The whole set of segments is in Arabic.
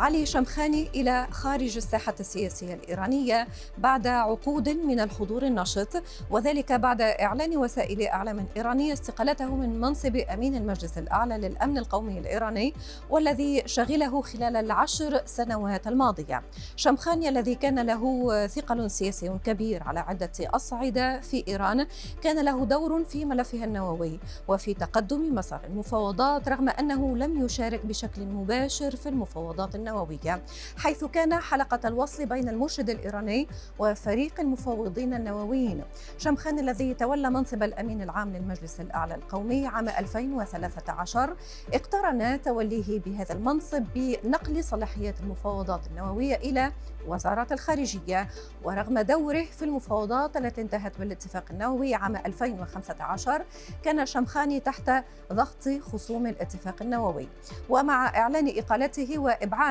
علي شمخاني إلى خارج الساحة السياسية الإيرانية بعد عقود من الحضور النشط وذلك بعد إعلان وسائل إعلام إيرانية استقالته من منصب أمين المجلس الأعلى للأمن القومي الإيراني والذي شغله خلال العشر سنوات الماضية. شمخاني الذي كان له ثقل سياسي كبير على عدة أصعدة في إيران كان له دور في ملفها النووي وفي تقدم مسار المفاوضات رغم أنه لم يشارك بشكل مباشر في المفاوضات النووية. النووية حيث كان حلقة الوصل بين المرشد الإيراني وفريق المفوضين النوويين. شمخان الذي تولى منصب الأمين العام للمجلس الأعلى القومي عام 2013 اقترن توليه بهذا المنصب بنقل صلاحيات المفاوضات النووية إلى وزارة الخارجية. ورغم دوره في المفاوضات التي انتهت بالاتفاق النووي عام 2015 كان شمخاني تحت ضغط خصوم الاتفاق النووي. ومع إعلان إقالته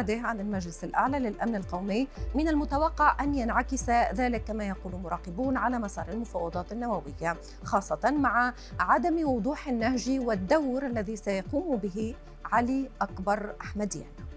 وإبعاده عن المجلس الأعلى للأمن القومي من المتوقع أن ينعكس ذلك كما يقول مراقبون على مسار المفاوضات النووية خاصة مع عدم وضوح النهج والدور الذي سيقوم به علي أكبر أحمديان.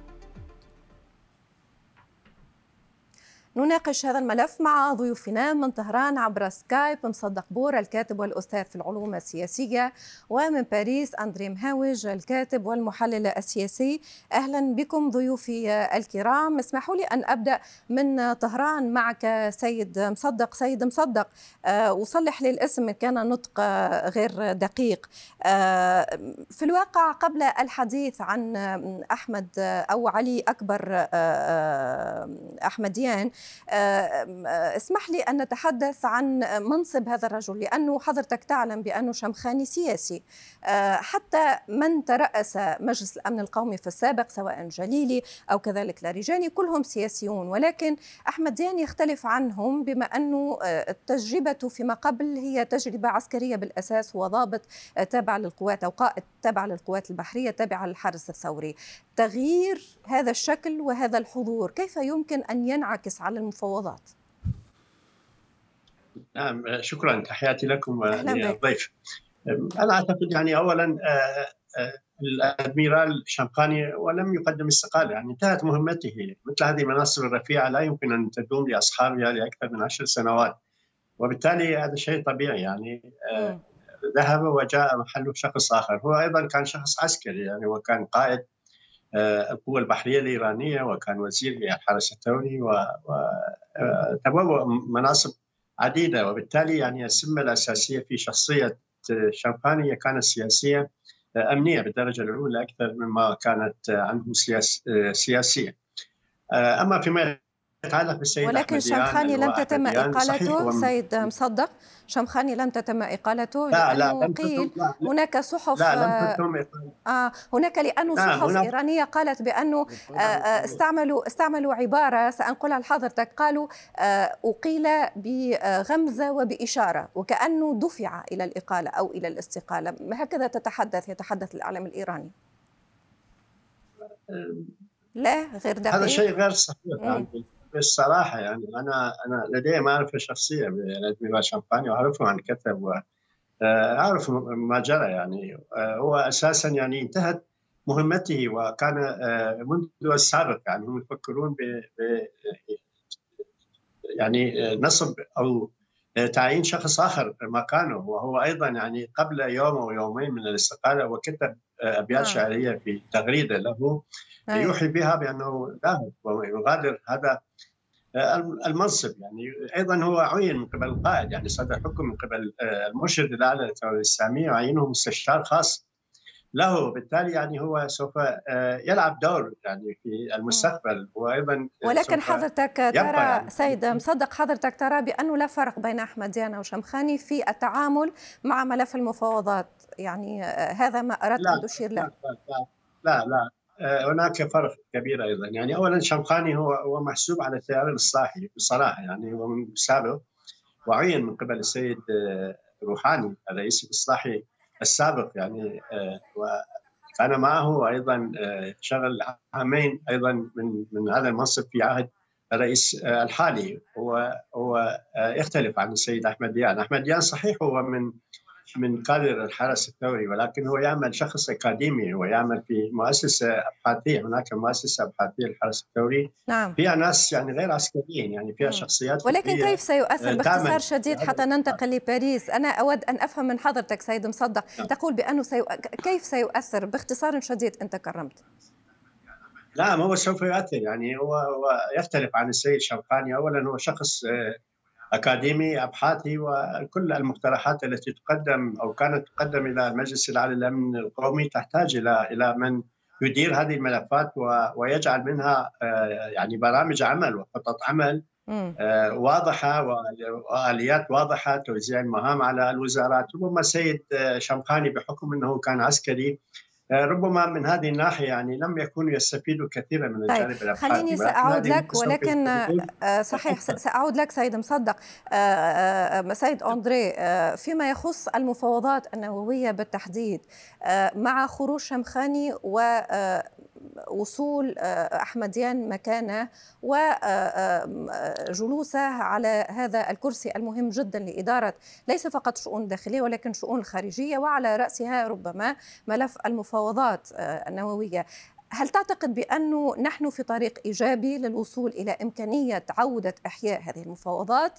نناقش هذا الملف مع ضيوفنا من طهران عبر Skype مصدق بور الكاتب والأستاذ في العلوم السياسية ومن باريس أندري مهاوج الكاتب والمحلل السياسي. أهلا بكم ضيوفي الكرام. اسمحوا لي أن أبدأ من طهران معك سيد مصدق. سيد مصدق أصلح لي الاسم كان نطق غير دقيق. في الواقع قبل الحديث عن أحمد أو علي أكبر أحمديان اسمح لي أن نتحدث عن منصب هذا الرجل لأنه حضرتك تعلم بأنه شمخاني سياسي. حتى من ترأس مجلس الأمن القومي في السابق سواء جليلي أو كذلك لاريجاني كلهم سياسيون. ولكن أحمد ديان يختلف عنهم بما أنه التجربة فيما قبل هي تجربة عسكرية بالأساس هو ضابط تابع للقوات أو قائد تابع للقوات البحرية تابع للحرس الثوري. تغيير هذا الشكل وهذا الحضور كيف يمكن أن ينعكس على المفاوضات؟ نعم شكرا. تحياتي لكم الضيف أنا أعتقد يعني اولا الأدميرال شامباني ولم يقدم استقالة يعني انتهت مهمته. مثل هذه المناصب الرفيعة لا يمكن أن تدوم لاصحابها لاكثر من عشر سنوات. وبالتالي هذا شيء طبيعي يعني ذهب وجاء محله شخص آخر. هو أيضا كان شخص عسكري يعني وكان قائد القوة البحرية الإيرانية وكان وزير للحرس الثوري وتبوأ مناصب عديدة. وبالتالي يعني السمة الأساسية في شخصية شامبانيا كانت سياسية أمنية بالدرجة الأولى أكثر مما كانت عنه سياسية. أما فيما يتعلق بالسيد ولكن شمخاني لم تتم إقالته. سيد مصدق شمخاني لم تتم إقالته لا لا لم قيل لا هناك صحف لا لم تتم آه هناك لأنه صحف هناك- إيرانية قالت بأنه آه آه، استعملوا استعملوا عبارة سأنقلها لحضرتك قالوا آه أقيل بغمزة وبإشارة وكأنه دفع إلى الإقالة أو إلى الاستقالة. هكذا تتحدث يتحدث الإعلام الإيراني. لا غير دقيق. هذا شيء غير صحيح مم. يعني أنا أنا لدي معرفة شخصية بالأدميرال شامباني وأعرفه عن كتب و آه، ما جرى يعني آه، هو أساسا يعني انتهت مهمته وكان آه، منذ السابق يعني هم يفكرون ب يعني نصب آه، تعيين شخص آخر مكانه وهو أيضا يعني قبل يوم أو يومين من الاستقالة وكتب آه، أبيات آه. شعرية في تغريدة له أي. يوحي بها بأنه ذاهب ويغادر هذا المنصب يعني أيضا هو عين من قبل القائد يعني صدر حكم من قبل المرشد الأعلى للثورة الإسلامية وعينه مستشار خاص له بالتالي يعني هو سوف يلعب دور يعني في المستقبل. وأيضا ولكن سوف حضرتك ترى يعني. سيد مصدق حضرتك ترى بأنه لا فرق بين أحمديان وشمخاني في التعامل مع ملف المفاوضات؟ يعني آه، هذا ما أردت لا أن تشير له. لا لا لا, لا. آه، هناك فرق كبير أيضا. يعني اولا شمخاني هو هو محسوب على التيار الإصلاحي بصراحة. يعني هو من سابق وعين من قبل السيد آه، روحاني الرئيس الإصلاحي. السابق يعني آه، وكان معه أيضا آه، شغل عامين أيضا من من هذا المنصب في عهد الرئيس الحالي. هو هو يختلف عن السيد أحمد ديان، أحمد ديان صحيح هو من من كادر الحرس الثوري ولكن هو يعمل شخص أكاديمي هو يعمل في مؤسسة أبحاثية هناك مؤسسة أبحاثية للحرس الثوري. نعم. فيها ناس يعني غير عسكريين يعني فيها شخصيات ولكن كيف سيؤثر باختصار شديد حتى ننتقل لباريس؟ أنا أود أن أفهم من حضرتك سيد مصدق نعم. تقول بأنه سيو... كيف سيؤثر باختصار شديد أنت كرمت؟ نعم هو سوف يؤثر يعني هو هو يختلف عن السيد شوقاني. اولا هو شخص آه، أكاديمي أبحاثي وكل المقترحات التي تقدم أو كانت تقدم إلى المجلس الاعلى للأمن القومي تحتاج إلى إلى من يدير هذه الملفات ويجعل منها آه، يعني برامج عمل وخطط عمل آه، واضحة وآليات واضحة توزيع المهام على الوزارات. ربما السيد شمخاني بحكم إنه كان عسكري آه، ربما من هذه الناحية يعني لم يكونوا يستفيدوا كثيرا من طيب، الجانب خليني سأعود لك ولكن آه، صحيح سأعود لك سيد مصدق. آه، سيد أندري فيما يخص المفاوضات النووية بالتحديد مع خروج شمخاني و وصول آه، أحمديان مكانه وجلوسه آه، على هذا الكرسي المهم جدا لإدارة ليس فقط شؤون داخلية ولكن شؤون خارجية وعلى رأسها ربما ملف المفاوضات آه، النووية هل تعتقد بأنه نحن في طريق إيجابي للوصول إلى إمكانية عودة إحياء هذه المفاوضات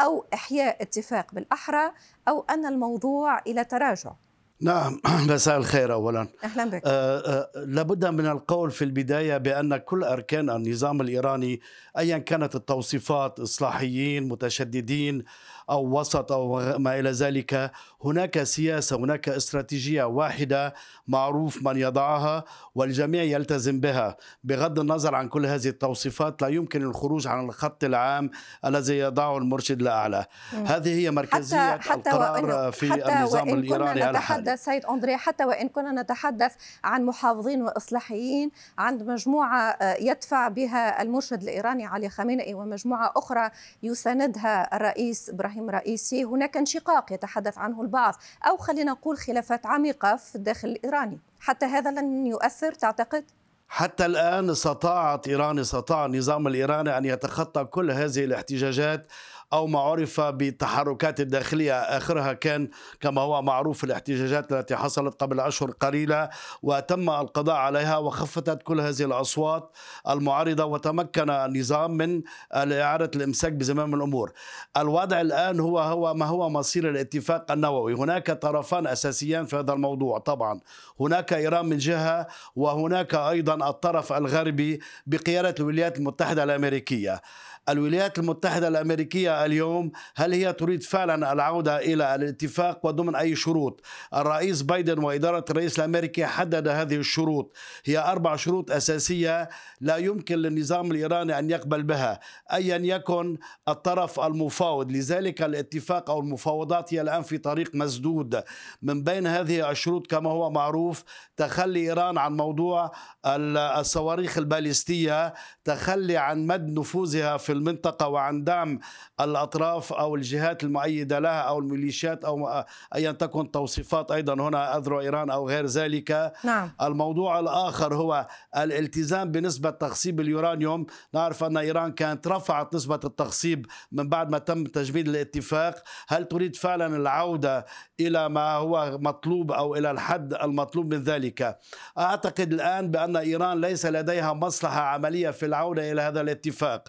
أو إحياء اتفاق بالأحرى أو أن الموضوع إلى تراجع؟ نعم مساء الخير اولا. أهلا بك. آه آه لابد من القول في البداية بأن كل أركان النظام الإيراني ايا كانت التوصيفات إصلاحيين متشددين أو وسط أو ما إلى ذلك. هناك سياسة هناك استراتيجية واحدة معروف من يضعها والجميع يلتزم بها. بغض النظر عن كل هذه التوصيفات لا يمكن الخروج عن الخط العام الذي يضعه المرشد الأعلى. هذه هي مركزية حتى حتى القرار في حتى النظام وإن الإيراني كنا نتحدث سيد أندري حتى وإن كنا نتحدث عن محافظين وإصلاحيين عند مجموعة آه، يدفع بها المرشد الإيراني علي خامنئي ومجموعة أخرى يساندها الرئيس إبراهيم رئيسي. هناك انشقاق يتحدث عنه البعض أو خلينا نقول خلافات عميقة في الداخل الإيراني. حتى هذا لن يؤثر تعتقد؟ حتى الآن استطاعت إيران استطاع النظام الإيراني أن يتخطى كل هذه الاحتجاجات أو ما عرف بالتحركات الداخلية. آخرها كان كما هو معروف الاحتجاجات التي حصلت قبل أشهر قليلة وتم القضاء عليها وخفتت كل هذه الأصوات المعارضة وتمكن النظام من إعادة الإمساك بزمام الأمور. الوضع الآن هو هو ما هو مصير الاتفاق النووي. هناك طرفان أساسيان في هذا الموضوع طبعا. هناك إيران من جهة وهناك أيضا الطرف الغربي بقيادة الولايات المتحدة الأمريكية. الولايات المتحدة الأمريكية اليوم هل هي تريد فعلا العودة إلى الاتفاق وضمن أي شروط؟ الرئيس بايدن وإدارة الرئيس الأمريكي حدد هذه الشروط. هي أربع شروط أساسية لا يمكن للنظام الإيراني أن يقبل بها. أيا يكن الطرف المفاوض لذلك الاتفاق أو المفاوضات هي الآن في طريق مسدود. من بين هذه الشروط كما هو معروف تخلي إيران عن موضوع الصواريخ الباليستية تخلي عن مد نفوذها في المنطقة وعن دعم الأطراف أو الجهات المؤيدة لها أو الميليشيات أو أيا تكن توصيفات أيضا. هنا أذرع إيران أو غير ذلك. نعم. الموضوع الآخر هو الالتزام بنسبة تخصيب اليورانيوم. نعرف أن إيران كانت رفعت نسبة التخصيب من بعد ما تم تجميد الاتفاق. هل تريد فعلا العودة إلى ما هو مطلوب أو إلى الحد المطلوب من ذلك؟ أعتقد الآن بأن إيران ليس لديها مصلحة عملية في العودة إلى هذا الاتفاق.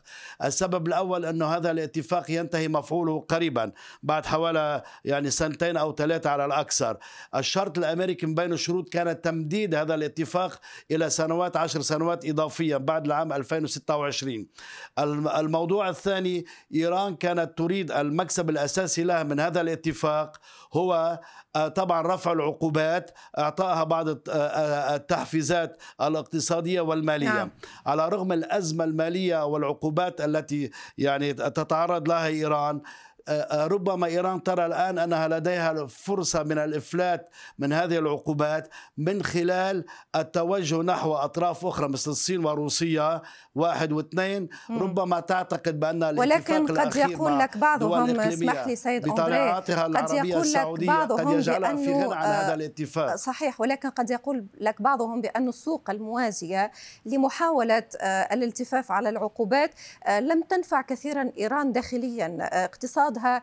السبب الأول أن هذا الاتفاق ينتهي مفعوله قريبا بعد حوالي يعني سنتين أو ثلاثة على الأكثر. الشرط الأمريكي من بين الشروط كان تمديد هذا الاتفاق إلى سنوات عشر سنوات إضافية بعد العام 2026 الموضوع الثاني إيران كانت تريد المكسب الأساسي لها من هذا الاتفاق هو آه، طبعا رفع العقوبات اعطائها بعض آه، آه، التحفيزات الاقتصادية والمالية. نعم. على رغم الأزمة المالية والعقوبات التي يعني تتعرض لها إيران. ربما إيران ترى الآن أنها لديها فرصة من الإفلات من هذه العقوبات من خلال التوجه نحو أطراف أخرى مثل الصين وروسيا واحد واثنين. ربما تعتقد بأن ولكن قد يقول لك بعضهم اسمح لي سيد أندري قد يقول لك بعضهم عن هذا الاتفاق. صحيح ولكن قد يقول لك بعضهم بأن السوق الموازية لمحاولة الالتفاف على العقوبات لم تنفع كثيرا إيران داخليا اقتصادها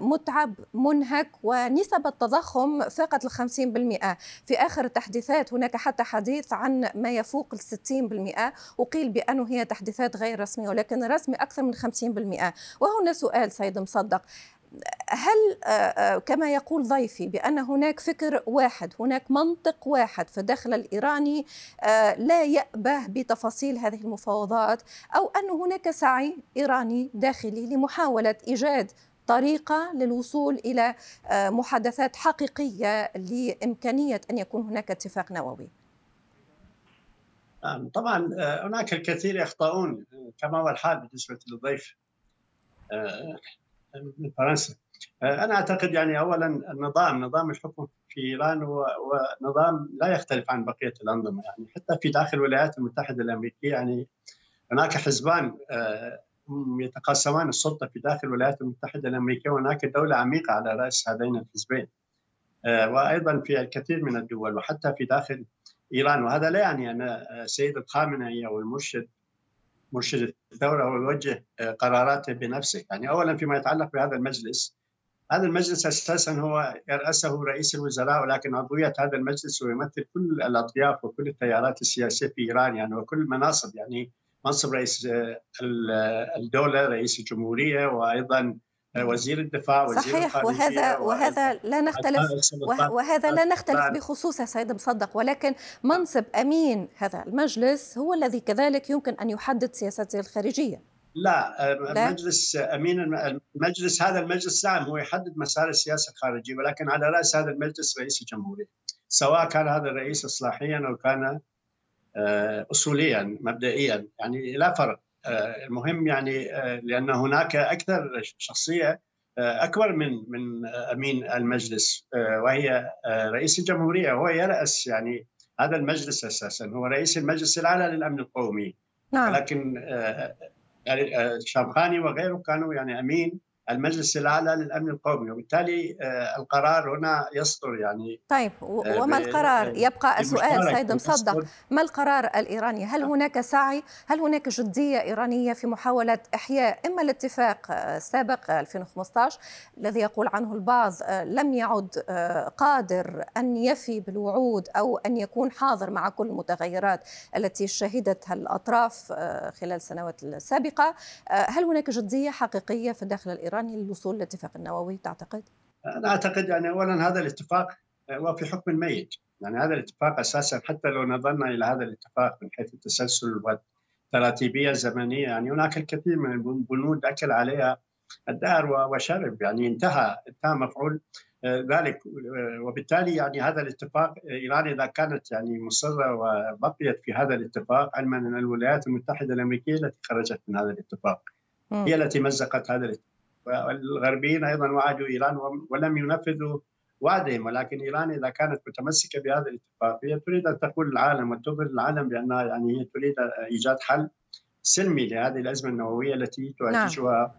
متعب منهك ونسب التضخم فاقت الخمسين بالمئة. في آخر التحديثات هناك حتى حديث عن ما يفوق الستين بالمئة. وقيل بأنه هي تحديثات غير رسمية ولكن الرسمي أكثر من خمسين بالمئة. وهنا سؤال سيد مصدق. هل كما يقول ضيفي بأن هناك فكر واحد هناك منطق واحد في الداخل الإيراني لا يأبه بتفاصيل هذه المفاوضات أو أن هناك سعي إيراني داخلي لمحاولة إيجاد طريقة للوصول إلى محادثات حقيقية لإمكانية أن يكون هناك اتفاق نووي. طبعا هناك الكثير يخطئون كما هو الحال بالنسبة للضيف من فرنسا. أنا أعتقد يعني اولا النظام نظام الحكم في إيران هو نظام لا يختلف عن بقية الأنظمة. يعني حتى في داخل الولايات المتحدة الأمريكية يعني هناك حزبان يتقاسمان السلطة في داخل الولايات المتحدة الأمريكية وهناك دولة عميقة على رأس هذين الحزبين. وأيضا في الكثير من الدول وحتى في داخل إيران. وهذا لا يعني أن سيد الخامنئي أو المرشد مرشد الثوره هو يوجه قراراته بنفسه. يعني اولا فيما يتعلق بهذا المجلس هذا المجلس أساسا هو يرأسه رئيس الوزراء ولكن عضوية هذا المجلس هو يمثل كل الأطياف وكل التيارات السياسية في إيران يعني وكل المناصب. يعني منصب رئيس الدولة رئيس الجمهورية وأيضا وزير الدفاع وزير صحيح وهذا وهذا لا نختلف وهذا لا نختلف بخصوصه سيد مصدق ولكن منصب أمين هذا المجلس هو الذي كذلك يمكن أن يحدد سياسته الخارجية. لا؟ المجلس أمين المجلس هذا المجلس نعم هو يحدد مسار السياسة الخارجية ولكن على رأس هذا المجلس رئيس الجمهورية سواء كان هذا الرئيس اصلاحيا أو كان اصوليا مبدئيا. يعني لا فرق. المهم يعني لأن هناك أكثر شخصية أكبر من من أمين المجلس وهي رئيس الجمهورية. هو يراس يعني هذا المجلس أساسا. هو رئيس المجلس الأعلى للأمن القومي. نعم. لكن يعني شامخاني وغيره كانوا يعني أمين المجلس الأعلى للأمن القومي وبالتالي القرار هنا يصدر يعني طيب وما القرار؟ يبقى سؤال سيد مصدق ما القرار الإيراني؟ هل هناك سعي؟ هل هناك جدية إيرانية في محاولة إحياء إما الاتفاق السابق 2015 الذي يقول عنه البعض لم يعد قادر أن يفي بالوعود أو أن يكون حاضر مع كل المتغيرات التي شهدتها الأطراف خلال السنوات السابقة هل هناك جدية حقيقية في الداخل الايراني الايراني للوصول للاتفاق النووي تعتقد؟ أنا أعتقد يعني اولا هذا الاتفاق هو في حكم الميت، يعني هذا الاتفاق أساسا حتى لو نظرنا إلى هذا الاتفاق من حيث التسلسل والتراتيبية الزمنية يعني هناك الكثير من البنود أكل عليها الدار وشرب. يعني انتهى انتهى مفعول ذلك وبالتالي يعني هذا الاتفاق إيران إذا كانت يعني مصرة وبقيت في هذا الاتفاق علما أن الولايات المتحدة الأمريكية التي خرجت من هذا الاتفاق هي التي مزقت هذا الاتفاق. والغربيين أيضا وعدوا إيران ولم ينفذوا وعدهم ولكن إيران إذا كانت متمسكة بهذا الاتفاق هي تريد أن تقول للعالم وتظهر للعالم بأنها يعني هي تريد إيجاد حل سلمي لهذه الأزمة النووية التي تعيشها نعم.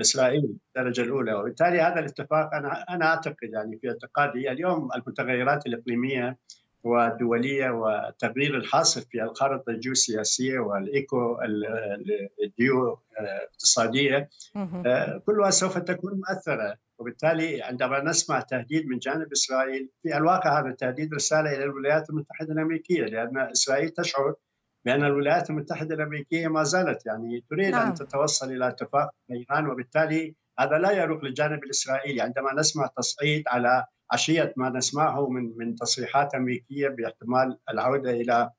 إسرائيل الدرجة الأولى وبالتالي هذا الاتفاق أنا أنا أعتقد يعني في اعتقادي اليوم المتغيرات الإقليمية والدوليه والتغيير الحاصل في الخارطه الجيوسياسية والإيكو الجيو اقتصاديه كلها سوف تكون مؤثرة وبالتالي عندما نسمع تهديد من جانب إسرائيل في الواقع هذا التهديد رسالة إلى الولايات المتحدة الأمريكية لأن إسرائيل تشعر بأن الولايات المتحدة الأمريكية ما زالت يعني تريد نعم. ان تتوصل إلى اتفاق مع إيران وبالتالي هذا لا يروق للجانب الإسرائيلي عندما نسمع تصعيد على عشيه ما نسمعه من من تصريحات أمريكية باحتمال العودة إلى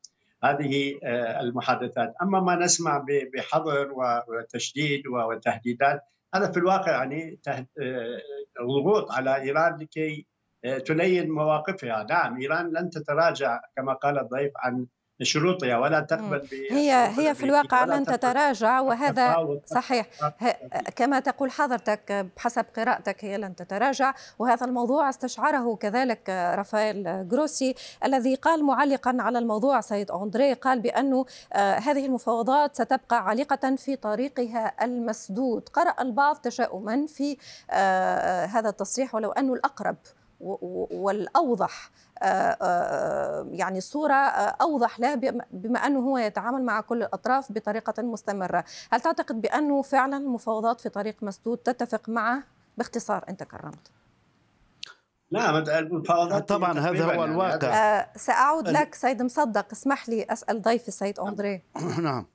هذه المحادثات، أما ما نسمع بحظر وتشديد وتهديدات هذا في الواقع يعني ضغوط على إيران لكي تلين مواقفها، نعم إيران لن تتراجع كما قال الضيف عن شروطها ولا تقبل هي هي في الواقع لن تتراجع وهذا صحيح. كما تقول حضرتك بحسب قراءتك هي لن تتراجع وهذا الموضوع استشعره كذلك رافائيل جروسي الذي قال معلقا على الموضوع سيد أندري قال بأنه آه، هذه المفاوضات ستبقى عالقة في طريقها المسدود. قرأ البعض تشاؤما في آه، هذا التصريح ولو أنه الأقرب والأوضح آه، آه، آه، يعني صورة أوضح له بما أنه هو يتعامل مع كل الأطراف بطريقة مستمرة. هل تعتقد بأنه فعلا المفاوضات في طريق مسدود تتفق معه؟ باختصار أنت كرمت نعم المفاوضات طبعا هذا هو يعني الواقع. آه سأعود لك سيد مصدق. اسمح لي أسأل ضيفي السيد أندري نعم.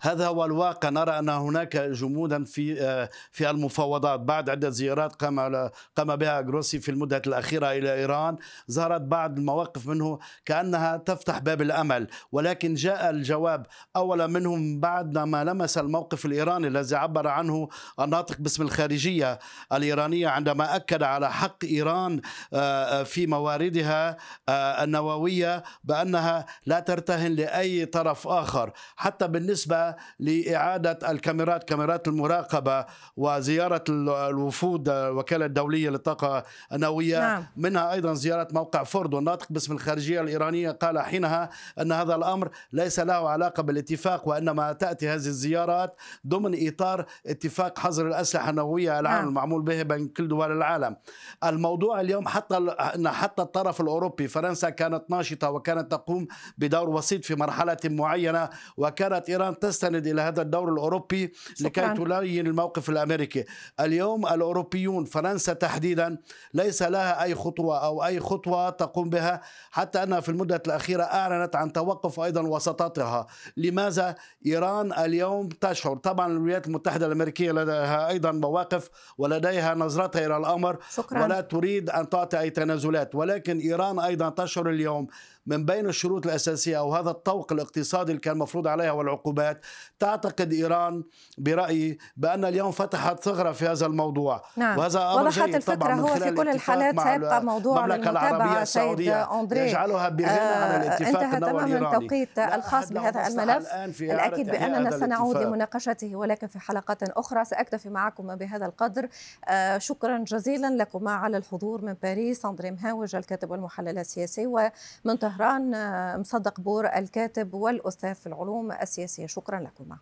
هذا هو الواقع. نرى أن هناك جمودا في آه، في المفاوضات. بعد عدة زيارات قام قام بها جروسي في المدة الأخيرة إلى إيران. ظهرت بعض المواقف منه كأنها تفتح باب الأمل. ولكن جاء الجواب اولا منهم بعد ما لمس الموقف الإيراني الذي عبر عنه الناطق باسم الخارجية الإيرانية عندما أكد على حق إيران آه، آه، في مواردها النووية بأنها لا ترتهن لأي طرف آخر. حتى بالنسبة لإعادة الكاميرات كاميرات المراقبة وزيارة الوفود الوكالة الدولية للطاقة النووية نعم. منها أيضا زيارة موقع فورد والناطق باسم الخارجية الإيرانية قال حينها أن هذا الأمر ليس له علاقة بالاتفاق وإنما تأتي هذه الزيارات ضمن إطار اتفاق حظر الأسلحة النووية العام نعم. المعمول به بين كل دول العالم الموضوع اليوم حتى أن حتى الطرف الأوروبي فرنسا كانت ناشطة وكانت تقوم بدور وسيط في مرحلة معينة وكانت إيران تس تستند إلى هذا الدور الأوروبي لكي تلين الموقف الأمريكي. اليوم الأوروبيون فرنسا تحديدا ليس لها أي خطوة أو أي خطوة تقوم بها حتى انها في المدة الأخيرة أعلنت عن توقف أيضا وسطاتها. لماذا؟ إيران اليوم تشعر. طبعا الولايات المتحدة الأمريكية لديها أيضا مواقف ولديها نظرتها إلى الأمر شكرا. ولا تريد أن تعطي أي تنازلات. ولكن إيران أيضا تشعر اليوم من بين الشروط الأساسية أو هذا الطوق الاقتصادي اللي كان مفروض عليها والعقوبات تعتقد إيران برأيي بأن اليوم فتحت ثغرة في هذا الموضوع. نعم. وهذا أمر وضحت الفكرة هو في كل الحالات سيبقى موضوع المتابعة سيد أندري. يجعلها بغنى عن الاتفاق انتهى تماما التوقيت الخاص بهذا الملف. الأكيد بأننا سنعود لمناقشته ولكن في حلقات أخرى سأكتفي معكم بهذا القدر. آه شكرا جزيلا لكما على الحضور من باريس أندري مهاوج الكاتب والمحلل السياسي ومن طهران آه، مصدق بور الكاتب والأستاذ في العلوم السياسية شكرا لكما.